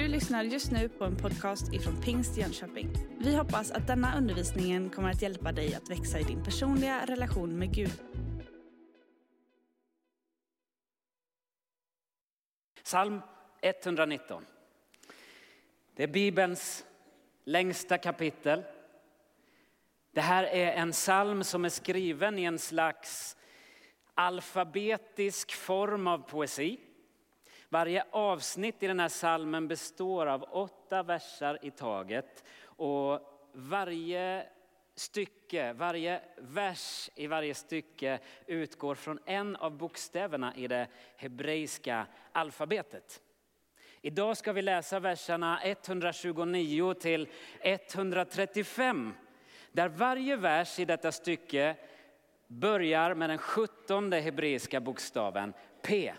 Du lyssnar just nu på en podcast ifrån Pingst Jönköping. Vi hoppas att denna undervisning kommer att hjälpa dig att växa i din personliga relation med Gud. Psalm 119. Det är Bibelns längsta kapitel. Det här är en psalm som är skriven i en slags alfabetisk form av poesi. Varje avsnitt i den här salmen består av åtta versar i taget. Och varje stycke, varje vers i varje stycke utgår från en av bokstäverna i det hebreiska alfabetet. Idag ska vi läsa verserna 129 till 135. Där varje vers i detta stycke börjar med den sjuttonde hebreiska bokstaven P.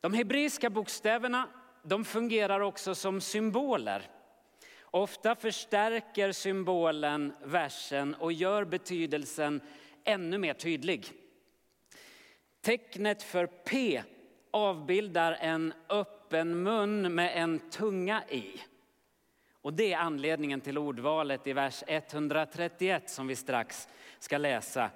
De hebreiska bokstäverna de fungerar också som symboler. Ofta förstärker symbolen versen och gör betydelsen ännu mer tydlig. Tecknet för P avbildar en öppen mun med en tunga i. Och det är anledningen till ordvalet i vers 131 som vi strax ska läsa.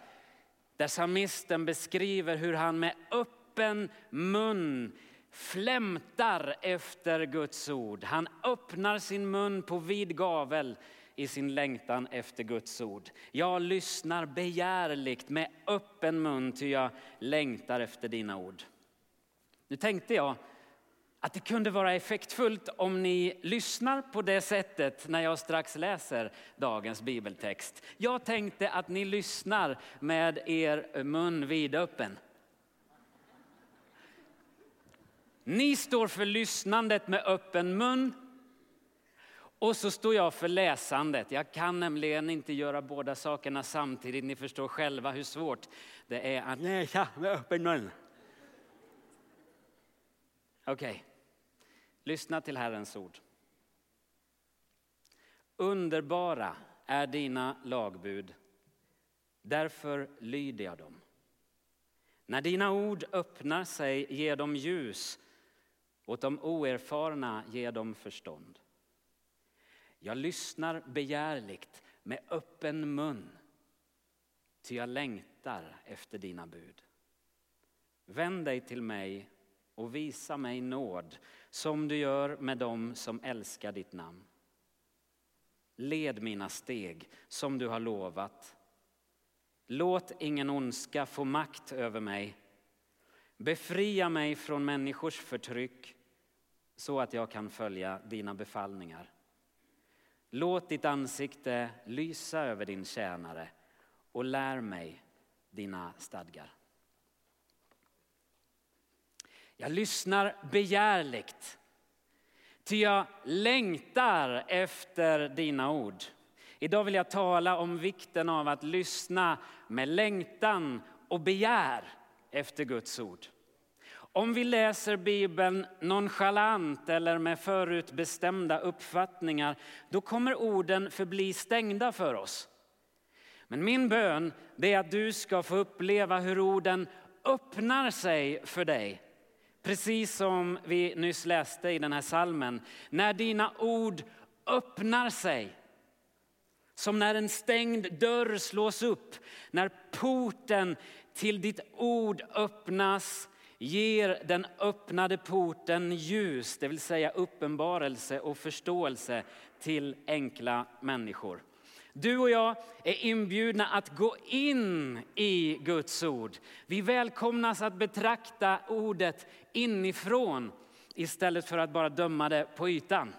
Där psalmisten beskriver hur han med öppen Öppen mun flämtar efter Guds ord. Han öppnar sin mun på vid gavel i sin längtan efter Guds ord. Jag lyssnar begärligt med öppen mun ty jag längtar efter dina ord. Nu tänkte jag att det kunde vara effektfullt om ni lyssnar på det sättet när jag strax läser dagens bibeltext. Jag tänkte att ni lyssnar med er mun vidöppen. Ni står för lyssnandet med öppen mun och så står jag för läsandet. Jag kan nämligen inte göra båda sakerna samtidigt. Ni förstår själva hur svårt det är att läsa med öppen mun. Okej, okay. lyssna till Herrens ord. Underbara är dina lagbud, därför lyder jag dem. När dina ord öppnar sig ger de ljus, åt de oerfarna ger de förstånd. Jag lyssnar begärligt med öppen mun, ty jag längtar efter dina bud. Vänd dig till mig och visa mig nåd som du gör med dem som älskar ditt namn. Led mina steg som du har lovat. Låt ingen ondska få makt över mig. Befria mig från människors förtryck så att jag kan följa dina befallningar. Låt ditt ansikte lysa över din tjänare och lär mig dina stadgar. Jag lyssnar begärligt, ty jag längtar efter dina ord. Idag vill jag tala om vikten av att lyssna med längtan och begär efter Guds ord. Om vi läser Bibeln nonchalant eller med förutbestämda uppfattningar, då kommer orden förbli stängda för oss. Men min bön är att du ska få uppleva hur orden öppnar sig för dig Precis som vi nyss läste i den här salmen. När dina ord öppnar sig. Som när en stängd dörr slås upp. När porten till ditt ord öppnas ger den öppnade porten ljus, det vill säga uppenbarelse och förståelse till enkla människor. Du och jag är inbjudna att gå in i Guds ord. Vi välkomnas att betrakta ordet inifrån istället för att bara döma det på ytan.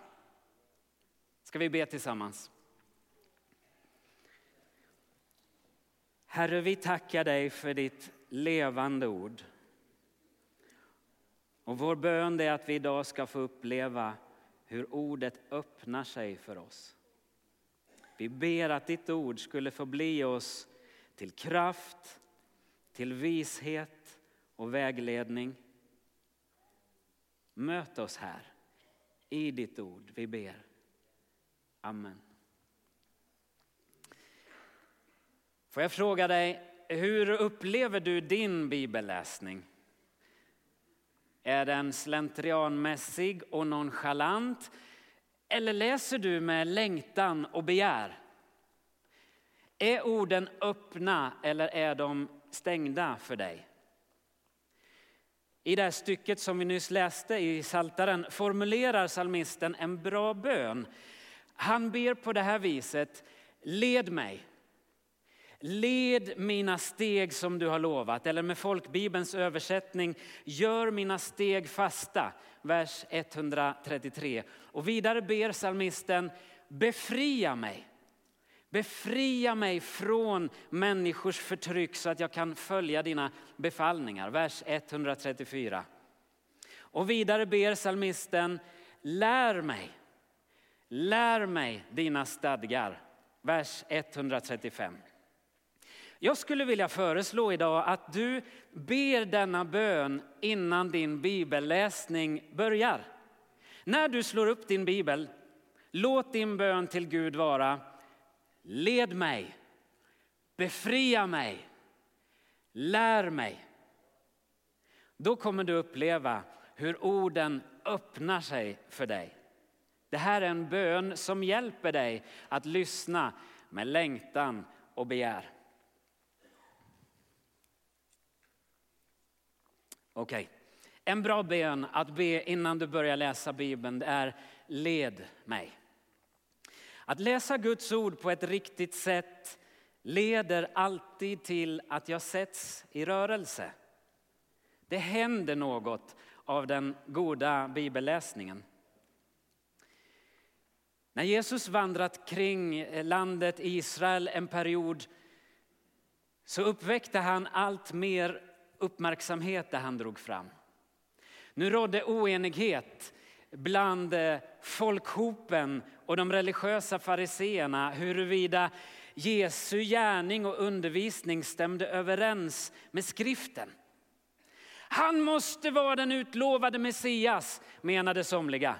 Ska vi be tillsammans? Herre, vi tackar dig för ditt levande ord. Och vår bön är att vi idag ska få uppleva hur ordet öppnar sig för oss. Vi ber att ditt ord skulle få bli oss till kraft, till vishet och vägledning. Möt oss här i ditt ord, vi ber. Amen. Får jag fråga dig, hur upplever du din bibelläsning? Är den slentrianmässig och nonchalant? Eller läser du med längtan och begär? Är orden öppna eller är de stängda för dig? I det här stycket som vi nyss läste i Saltaren formulerar salmisten en bra bön. Han ber på det här viset, led mig. Led mina steg som du har lovat, eller med folkbibelns översättning, gör mina steg fasta, vers 133. Och vidare ber salmisten, befria mig. Befria mig från människors förtryck så att jag kan följa dina befallningar. Vers 134. Och vidare ber salmisten, lär mig, lär mig dina stadgar. Vers 135. Jag skulle vilja föreslå idag att du ber denna bön innan din bibelläsning börjar. När du slår upp din bibel, låt din bön till Gud vara Led mig, befria mig, lär mig. Då kommer du uppleva hur orden öppnar sig för dig. Det här är en bön som hjälper dig att lyssna med längtan och begär. Okej, okay. en bra bön att be innan du börjar läsa Bibeln är led mig. Att läsa Guds ord på ett riktigt sätt leder alltid till att jag sätts i rörelse. Det händer något av den goda bibelläsningen. När Jesus vandrat kring landet Israel en period så uppväckte han allt mer uppmärksamhet där han drog fram. Nu rådde oenighet bland eh, folkhopen och de religiösa fariseerna huruvida Jesu gärning och undervisning stämde överens med skriften. Han måste vara den utlovade Messias, menade somliga.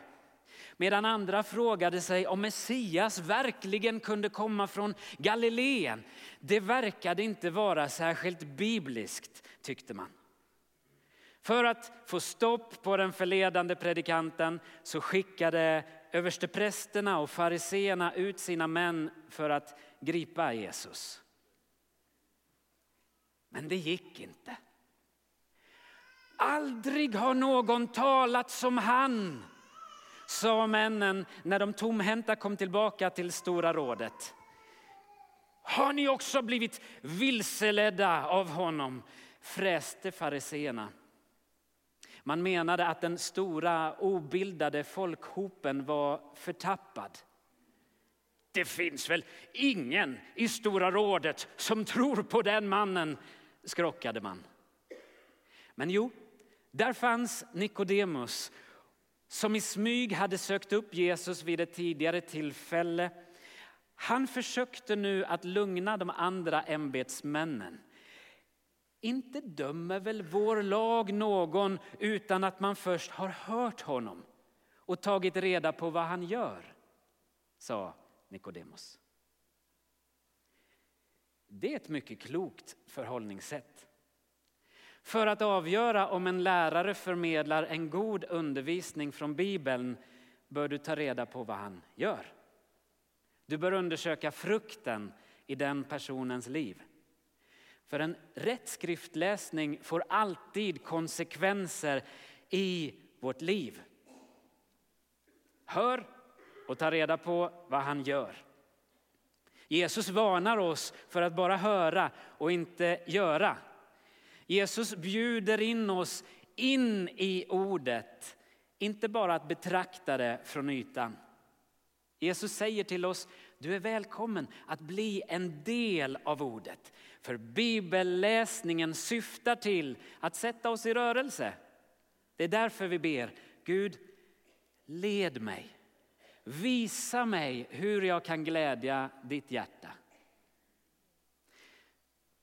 Medan andra frågade sig om Messias verkligen kunde komma från Galileen. Det verkade inte vara särskilt bibliskt, tyckte man. För att få stopp på den förledande predikanten så skickade översteprästerna och fariseerna ut sina män för att gripa Jesus. Men det gick inte. Aldrig har någon talat som han, sa männen när de tomhänta kom tillbaka till Stora rådet. Har ni också blivit vilseledda av honom? fräste fariseerna. Man menade att den stora obildade folkhopen var förtappad. Det finns väl ingen i Stora rådet som tror på den mannen, skrockade man. Men jo, där fanns Nikodemus som i smyg hade sökt upp Jesus vid ett tidigare tillfälle. Han försökte nu att lugna de andra ämbetsmännen. Inte dömer väl vår lag någon utan att man först har hört honom och tagit reda på vad han gör, sa Nikodemus. Det är ett mycket klokt förhållningssätt. För att avgöra om en lärare förmedlar en god undervisning från Bibeln bör du ta reda på vad han gör. Du bör undersöka frukten i den personens liv. För en rätt skriftläsning får alltid konsekvenser i vårt liv. Hör och ta reda på vad han gör. Jesus varnar oss för att bara höra och inte göra. Jesus bjuder in oss in i ordet, inte bara att betrakta det från ytan. Jesus säger till oss, du är välkommen att bli en del av ordet. För bibelläsningen syftar till att sätta oss i rörelse. Det är därför vi ber, Gud led mig. Visa mig hur jag kan glädja ditt hjärta.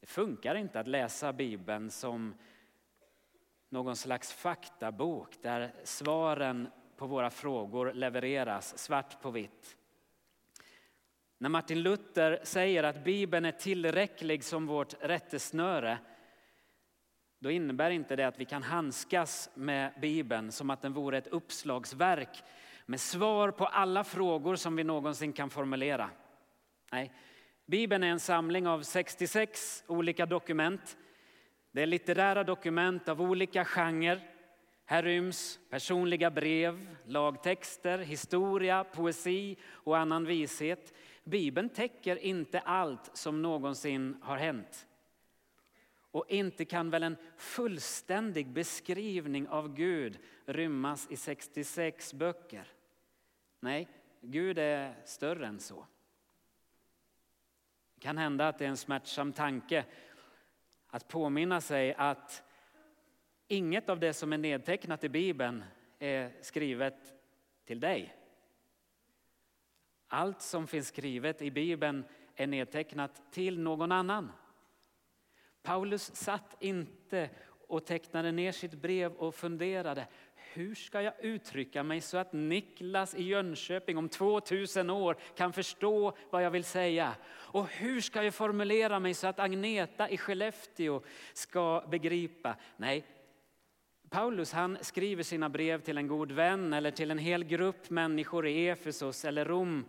Det funkar inte att läsa Bibeln som någon slags faktabok där svaren på våra frågor levereras svart på vitt. När Martin Luther säger att Bibeln är tillräcklig som vårt rättesnöre då innebär inte det att vi kan handskas med Bibeln som att den vore ett uppslagsverk med svar på alla frågor som vi någonsin kan formulera. Nej, Bibeln är en samling av 66 olika dokument. Det är litterära dokument av olika genrer. Här ryms personliga brev, lagtexter, historia, poesi och annan vishet. Bibeln täcker inte allt som någonsin har hänt. Och inte kan väl en fullständig beskrivning av Gud rymmas i 66 böcker? Nej, Gud är större än så. Det kan hända att det är en smärtsam tanke att påminna sig att inget av det som är nedtecknat i Bibeln är skrivet till dig. Allt som finns skrivet i Bibeln är nedtecknat till någon annan. Paulus satt inte och tecknade ner sitt brev och funderade hur ska jag uttrycka mig så att Niklas i Jönköping om 2000 år kan förstå vad jag vill säga? Och hur ska jag formulera mig så att Agneta i Skellefteå ska begripa? Nej, Paulus han skriver sina brev till en god vän eller till en hel grupp människor i Efesos eller Rom.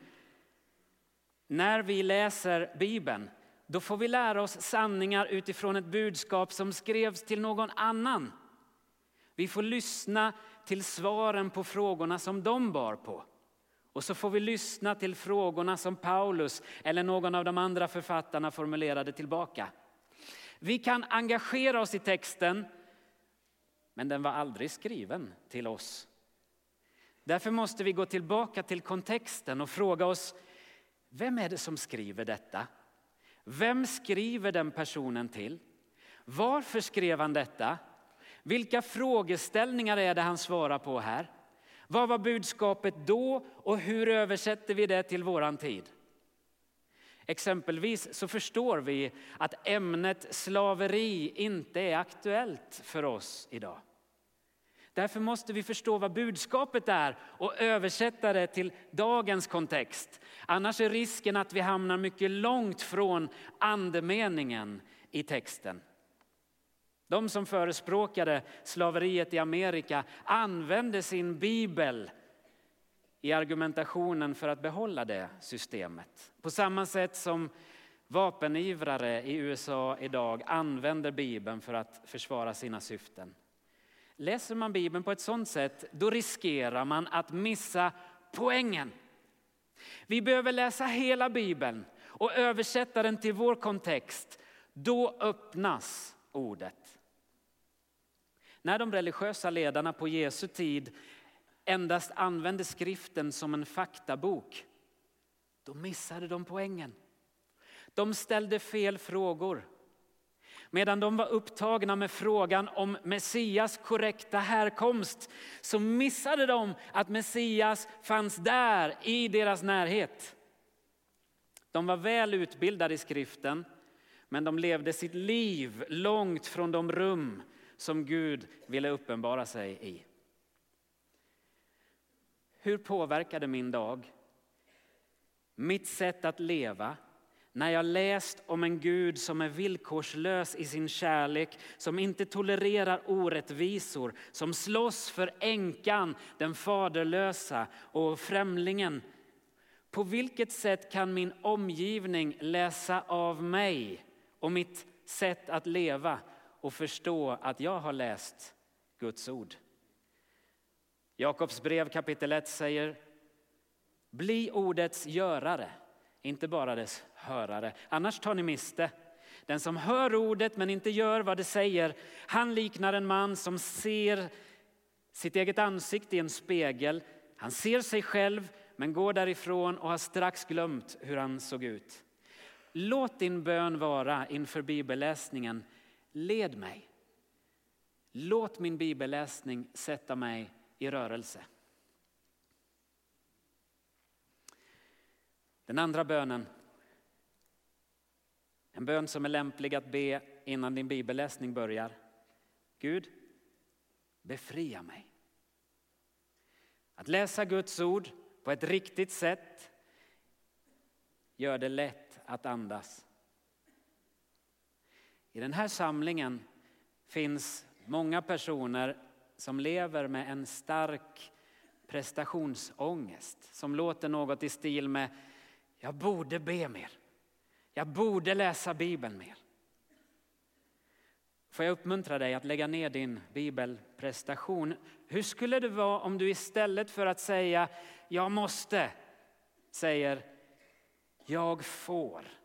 När vi läser Bibeln då får vi lära oss sanningar utifrån ett budskap som skrevs till någon annan. Vi får lyssna till svaren på frågorna som de bar på. Och så får vi lyssna till frågorna som Paulus eller någon av de andra författarna formulerade tillbaka. Vi kan engagera oss i texten, men den var aldrig skriven till oss. Därför måste vi gå tillbaka till kontexten och fråga oss, vem är det som skriver detta? Vem skriver den personen till? Varför skrev han detta? Vilka frågeställningar är det han svarar på här? Vad var budskapet då och hur översätter vi det till våran tid? Exempelvis så förstår vi att ämnet slaveri inte är aktuellt för oss idag. Därför måste vi förstå vad budskapet är och översätta det till dagens kontext. Annars är risken att vi hamnar mycket långt från andemeningen i texten. De som förespråkade slaveriet i Amerika använde sin bibel i argumentationen för att behålla det systemet. På samma sätt som vapenivrare i USA idag använder bibeln för att försvara sina syften. Läser man bibeln på ett sådant sätt då riskerar man att missa poängen. Vi behöver läsa hela bibeln och översätta den till vår kontext. Då öppnas ordet. När de religiösa ledarna på Jesu tid endast använde skriften som en faktabok, då missade de poängen. De ställde fel frågor. Medan de var upptagna med frågan om Messias korrekta härkomst så missade de att Messias fanns där i deras närhet. De var väl utbildade i skriften men de levde sitt liv långt från de rum som Gud ville uppenbara sig i. Hur påverkade min dag mitt sätt att leva när jag läst om en Gud som är villkorslös i sin kärlek, som inte tolererar orättvisor, som slåss för änkan, den faderlösa och främlingen. På vilket sätt kan min omgivning läsa av mig och mitt sätt att leva och förstå att jag har läst Guds ord? Jakobs brev kapitel 1 säger Bli ordets görare, inte bara dess hörare. Annars tar ni miste. Den som hör ordet men inte gör vad det säger, han liknar en man som ser sitt eget ansikte i en spegel. Han ser sig själv men går därifrån och har strax glömt hur han såg ut. Låt din bön vara inför bibelläsningen, led mig. Låt min bibelläsning sätta mig i rörelse. Den andra bönen en bön som är lämplig att be innan din bibelläsning börjar. Gud, befria mig. Att läsa Guds ord på ett riktigt sätt gör det lätt att andas. I den här samlingen finns många personer som lever med en stark prestationsångest som låter något i stil med jag borde be mer. Jag borde läsa Bibeln mer. Får jag uppmuntra dig att lägga ner din bibelprestation. Hur skulle det vara om du istället för att säga jag måste säger jag får.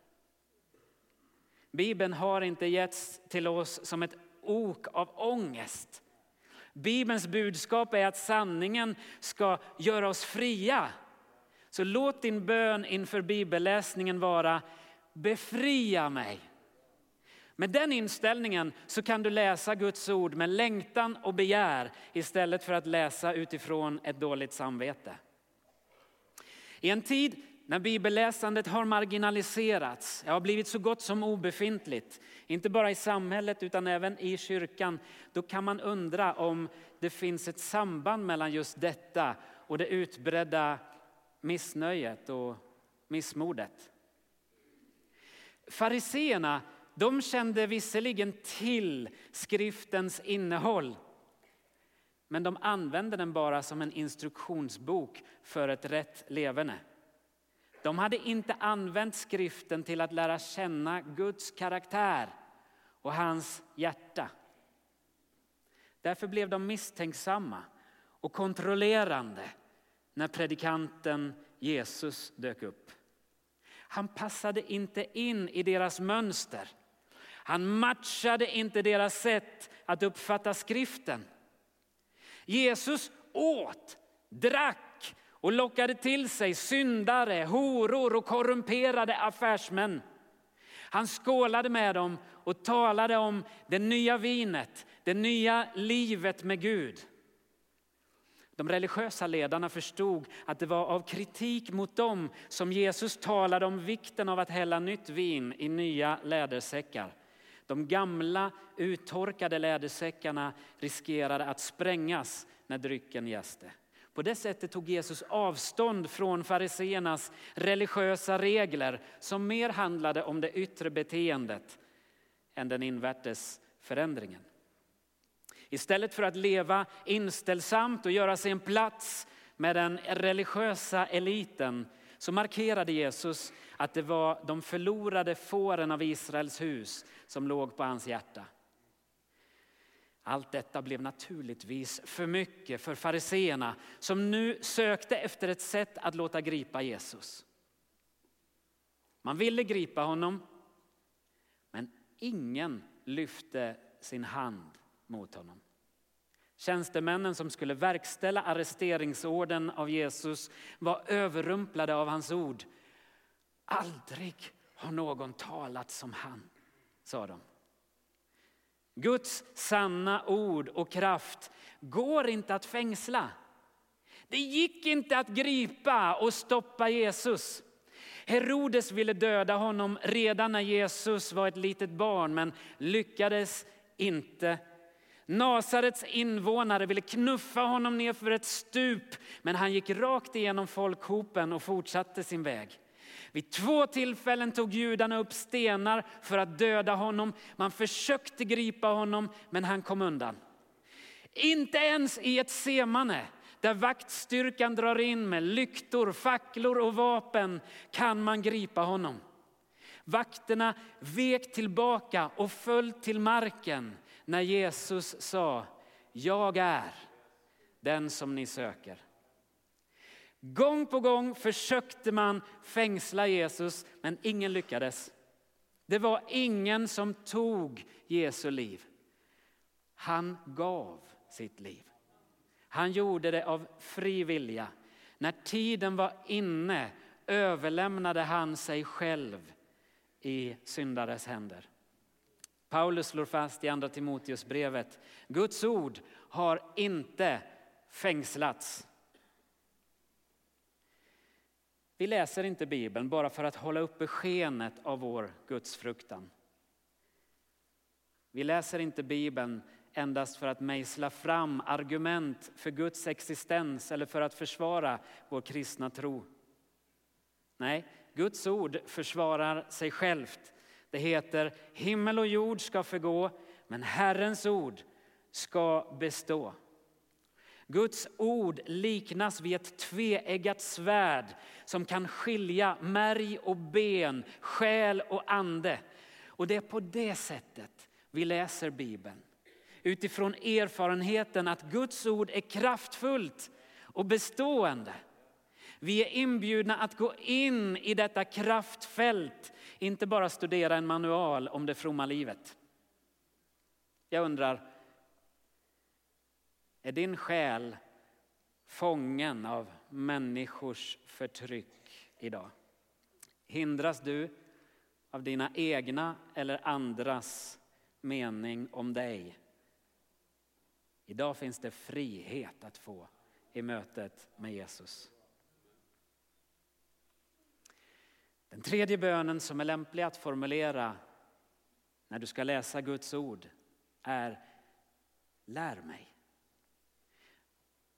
Bibeln har inte getts till oss som ett ok av ångest. Bibelns budskap är att sanningen ska göra oss fria. Så låt din bön inför bibelläsningen vara befria mig. Med den inställningen så kan du läsa Guds ord med längtan och begär istället för att läsa utifrån ett dåligt samvete. I en tid när bibelläsandet har marginaliserats, har blivit så gott som obefintligt, inte bara i samhället utan även i kyrkan, då kan man undra om det finns ett samband mellan just detta och det utbredda missnöjet och missmodet. Fariseerna de kände visserligen till skriftens innehåll men de använde den bara som en instruktionsbok för ett rätt leverne. De hade inte använt skriften till att lära känna Guds karaktär och hans hjärta. Därför blev de misstänksamma och kontrollerande när predikanten Jesus dök upp. Han passade inte in i deras mönster. Han matchade inte deras sätt att uppfatta skriften. Jesus åt, drack och lockade till sig syndare, horor och korrumperade affärsmän. Han skålade med dem och talade om det nya vinet, det nya livet med Gud. De religiösa ledarna förstod att det var av kritik mot dem som Jesus talade om vikten av att hälla nytt vin i nya lädersäckar. De gamla uttorkade lädersäckarna riskerade att sprängas när drycken jäste. På det sättet tog Jesus avstånd från fariseernas religiösa regler som mer handlade om det yttre beteendet än den invärtes förändringen. Istället för att leva inställsamt och göra sig en plats med den religiösa eliten så markerade Jesus att det var de förlorade fåren av Israels hus som låg på hans hjärta. Allt detta blev naturligtvis för mycket för fariseerna som nu sökte efter ett sätt att låta gripa Jesus. Man ville gripa honom, men ingen lyfte sin hand mot honom. Tjänstemännen som skulle verkställa arresteringsorden av Jesus var överrumplade av hans ord. Aldrig har någon talat som han, sa de. Guds sanna ord och kraft går inte att fängsla. Det gick inte att gripa och stoppa Jesus. Herodes ville döda honom redan när Jesus var ett litet barn men lyckades inte. Nasarets invånare ville knuffa honom ner för ett stup men han gick rakt igenom folkhopen och fortsatte sin väg. Vid två tillfällen tog judarna upp stenar för att döda honom. Man försökte gripa honom, men han kom undan. Inte ens i ett semane där vaktstyrkan drar in med lyktor, facklor och vapen kan man gripa honom. Vakterna vek tillbaka och föll till marken när Jesus sa, jag är den som ni söker. Gång på gång försökte man fängsla Jesus, men ingen lyckades. Det var ingen som tog Jesu liv. Han gav sitt liv. Han gjorde det av fri vilja. När tiden var inne överlämnade han sig själv i syndares händer. Paulus slår fast i Andra Timoteusbrevet, Guds ord har inte fängslats. Vi läser inte Bibeln bara för att hålla uppe skenet av vår gudsfruktan. Vi läser inte Bibeln endast för att mejsla fram argument för Guds existens eller för att försvara vår kristna tro. Nej, Guds ord försvarar sig självt. Det heter himmel och jord ska förgå, men Herrens ord ska bestå. Guds ord liknas vid ett tveeggat svärd som kan skilja märg och ben, själ och ande. Och det är på det sättet vi läser Bibeln. Utifrån erfarenheten att Guds ord är kraftfullt och bestående. Vi är inbjudna att gå in i detta kraftfält, inte bara studera en manual om det fromma livet. Jag undrar, är din själ fången av människors förtryck idag? Hindras du av dina egna eller andras mening om dig? Idag finns det frihet att få i mötet med Jesus. Den tredje bönen som är lämplig att formulera när du ska läsa Guds ord är Lär mig.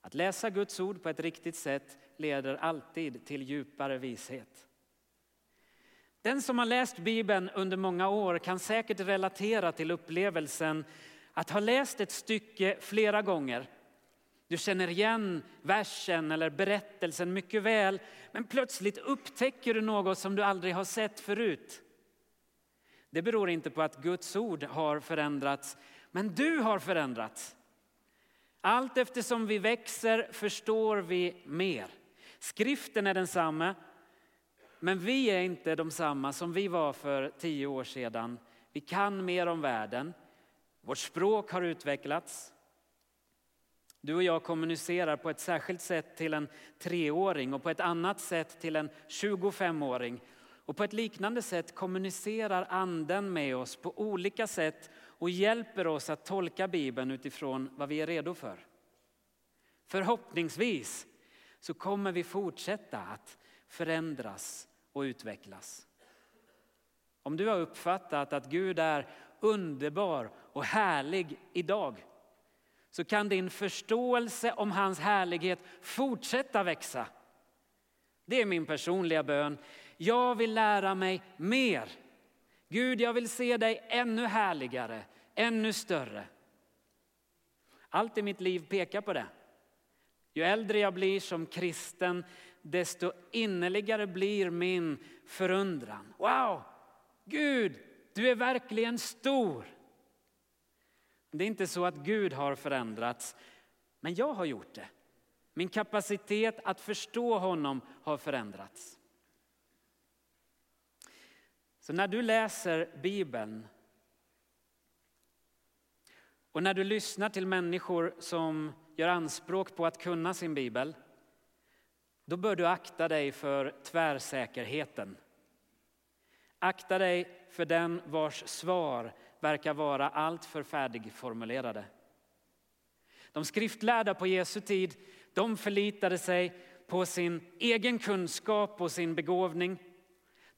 Att läsa Guds ord på ett riktigt sätt leder alltid till djupare vishet. Den som har läst Bibeln under många år kan säkert relatera till upplevelsen att ha läst ett stycke flera gånger. Du känner igen versen eller berättelsen mycket väl men plötsligt upptäcker du något som du aldrig har sett förut. Det beror inte på att Guds ord har förändrats men du har förändrats. Allt eftersom vi växer förstår vi mer. Skriften är densamma, men vi är inte de samma som vi var för tio år sedan. Vi kan mer om världen. Vårt språk har utvecklats. Du och jag kommunicerar på ett särskilt sätt till en treåring och på ett annat sätt till en 25-åring. Och på ett liknande sätt kommunicerar anden med oss på olika sätt och hjälper oss att tolka Bibeln utifrån vad vi är redo för. Förhoppningsvis så kommer vi fortsätta att förändras och utvecklas. Om du har uppfattat att Gud är underbar och härlig idag så kan din förståelse om hans härlighet fortsätta växa. Det är min personliga bön. Jag vill lära mig mer. Gud, jag vill se dig ännu härligare, ännu större. Allt i mitt liv pekar på det. Ju äldre jag blir som kristen, desto innerligare blir min förundran. Wow, Gud, du är verkligen stor. Det är inte så att Gud har förändrats, men jag har gjort det. Min kapacitet att förstå honom har förändrats. Så när du läser Bibeln och när du lyssnar till människor som gör anspråk på att kunna sin bibel, då bör du akta dig för tvärsäkerheten. Akta dig för den vars svar verkar vara alltför färdigformulerade. De skriftlärda på Jesu tid, de förlitade sig på sin egen kunskap och sin begåvning.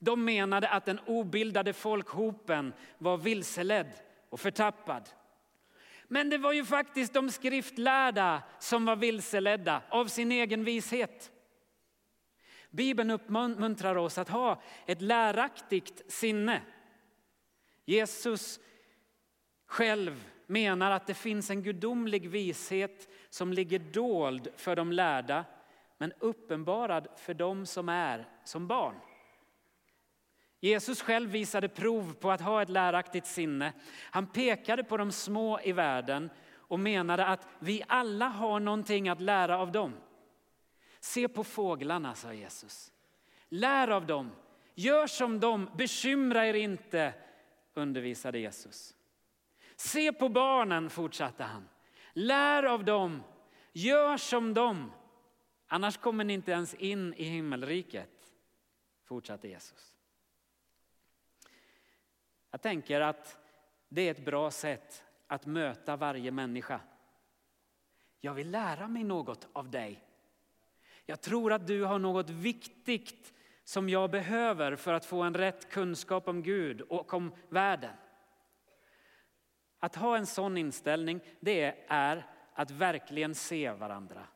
De menade att den obildade folkhopen var vilseledd och förtappad. Men det var ju faktiskt de skriftlärda som var vilseledda av sin egen vishet. Bibeln uppmuntrar oss att ha ett läraktigt sinne. Jesus själv menar att det finns en gudomlig vishet som ligger dold för de lärda men uppenbarad för dem som är som barn. Jesus själv visade prov på att ha ett läraktigt sinne. Han pekade på de små i världen och menade att vi alla har någonting att lära av dem. Se på fåglarna, sa Jesus. Lär av dem, gör som dem, bekymra er inte, undervisade Jesus. Se på barnen, fortsatte han. Lär av dem, gör som dem. Annars kommer ni inte ens in i himmelriket, fortsatte Jesus. Jag tänker att det är ett bra sätt att möta varje människa. Jag vill lära mig något av dig. Jag tror att du har något viktigt som jag behöver för att få en rätt kunskap om Gud och om världen. Att ha en sån inställning det är att verkligen se varandra.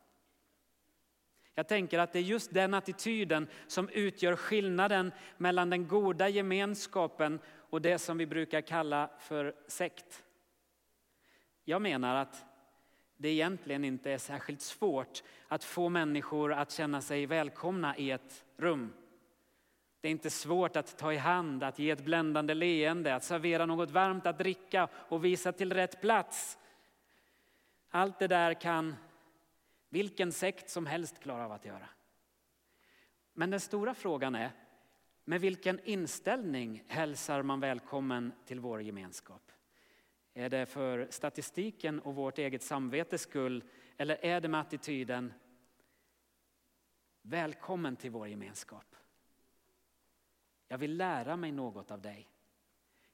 Jag tänker att det är just den attityden som utgör skillnaden mellan den goda gemenskapen och det som vi brukar kalla för sekt. Jag menar att det egentligen inte är särskilt svårt att få människor att känna sig välkomna i ett rum. Det är inte svårt att ta i hand, att ge ett bländande leende, att servera något varmt att dricka och visa till rätt plats. Allt det där kan vilken sekt som helst klarar av att göra. Men den stora frågan är, med vilken inställning hälsar man välkommen till vår gemenskap? Är det för statistiken och vårt eget samvetes skull eller är det med attityden Välkommen till vår gemenskap. Jag vill lära mig något av dig.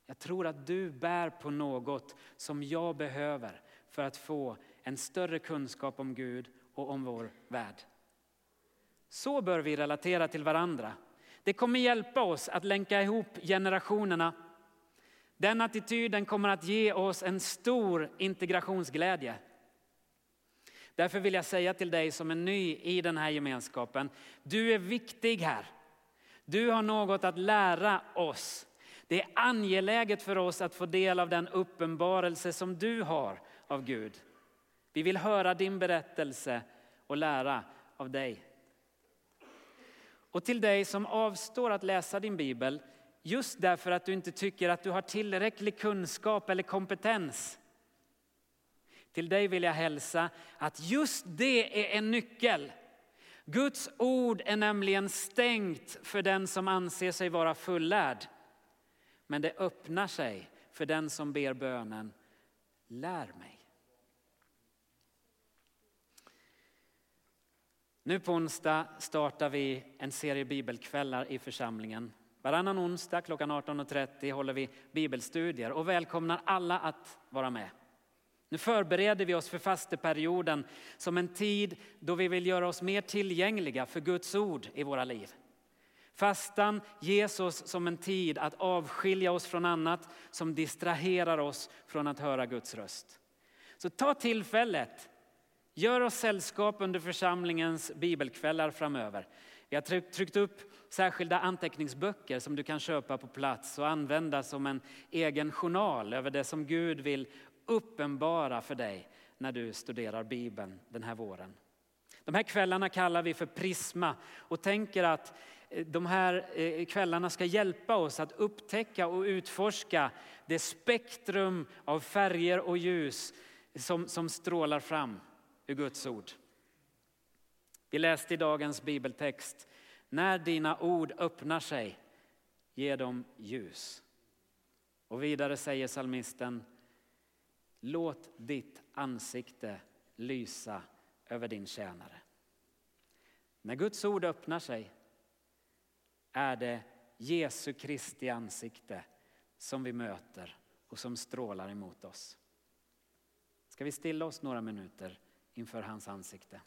Jag tror att du bär på något som jag behöver för att få en större kunskap om Gud och om vår värld. Så bör vi relatera till varandra. Det kommer hjälpa oss att länka ihop generationerna. Den attityden kommer att ge oss en stor integrationsglädje. Därför vill jag säga till dig som är ny i den här gemenskapen, du är viktig här. Du har något att lära oss. Det är angeläget för oss att få del av den uppenbarelse som du har av Gud. Vi vill höra din berättelse och lära av dig. Och till dig som avstår att läsa din bibel just därför att du inte tycker att du har tillräcklig kunskap eller kompetens. Till dig vill jag hälsa att just det är en nyckel. Guds ord är nämligen stängt för den som anser sig vara fullärd. Men det öppnar sig för den som ber bönen, lär mig. Nu på onsdag startar vi en serie bibelkvällar i församlingen. Varannan onsdag klockan 18.30 håller vi bibelstudier och välkomnar alla att vara med. Nu förbereder vi oss för fasteperioden som en tid då vi vill göra oss mer tillgängliga för Guds ord i våra liv. Fastan ges oss som en tid att avskilja oss från annat som distraherar oss från att höra Guds röst. Så ta tillfället Gör oss sällskap under församlingens bibelkvällar framöver. Vi har tryckt upp särskilda anteckningsböcker som du kan köpa på plats och använda som en egen journal över det som Gud vill uppenbara för dig när du studerar Bibeln den här våren. De här kvällarna kallar vi för Prisma och tänker att eh, de här eh, kvällarna ska hjälpa oss att upptäcka och utforska det spektrum av färger och ljus som, som strålar fram ur Guds ord. Vi läste i dagens bibeltext, när dina ord öppnar sig, ge dem ljus. Och vidare säger salmisten, låt ditt ansikte lysa över din tjänare. När Guds ord öppnar sig är det Jesu Kristi ansikte som vi möter och som strålar emot oss. Ska vi stilla oss några minuter inför hans ansikte.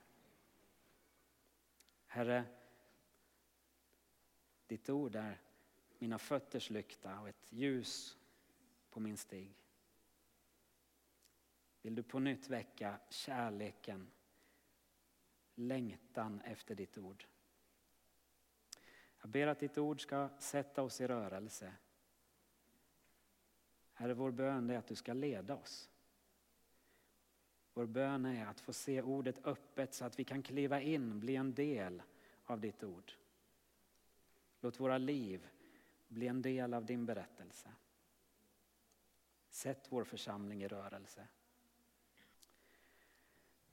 Herre, ditt ord är mina fötters lykta och ett ljus på min stig. Vill du på nytt väcka kärleken, längtan efter ditt ord. Jag ber att ditt ord ska sätta oss i rörelse. Herre, vår bön är att du ska leda oss. Vår bön är att få se ordet öppet så att vi kan kliva in, bli en del av ditt ord. Låt våra liv bli en del av din berättelse. Sätt vår församling i rörelse.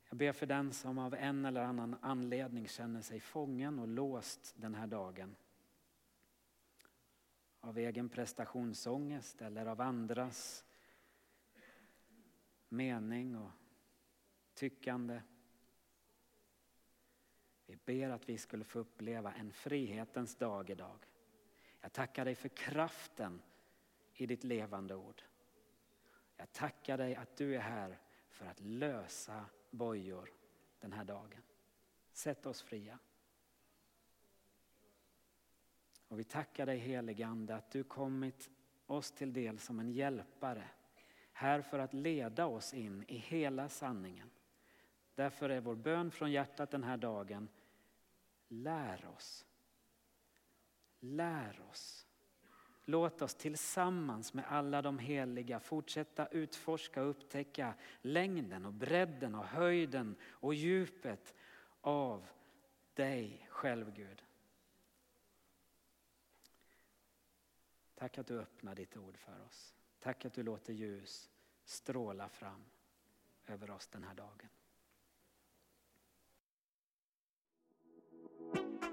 Jag ber för den som av en eller annan anledning känner sig fången och låst den här dagen. Av egen prestationsångest eller av andras mening och tyckande. Vi ber att vi skulle få uppleva en frihetens dag idag. Jag tackar dig för kraften i ditt levande ord. Jag tackar dig att du är här för att lösa bojor den här dagen. Sätt oss fria. Och vi tackar dig helige Ande att du kommit oss till del som en hjälpare. Här för att leda oss in i hela sanningen. Därför är vår bön från hjärtat den här dagen, lär oss. Lär oss. Låt oss tillsammans med alla de heliga fortsätta utforska och upptäcka längden och bredden och höjden och djupet av dig själv Gud. Tack att du öppnar ditt ord för oss. Tack att du låter ljus stråla fram över oss den här dagen.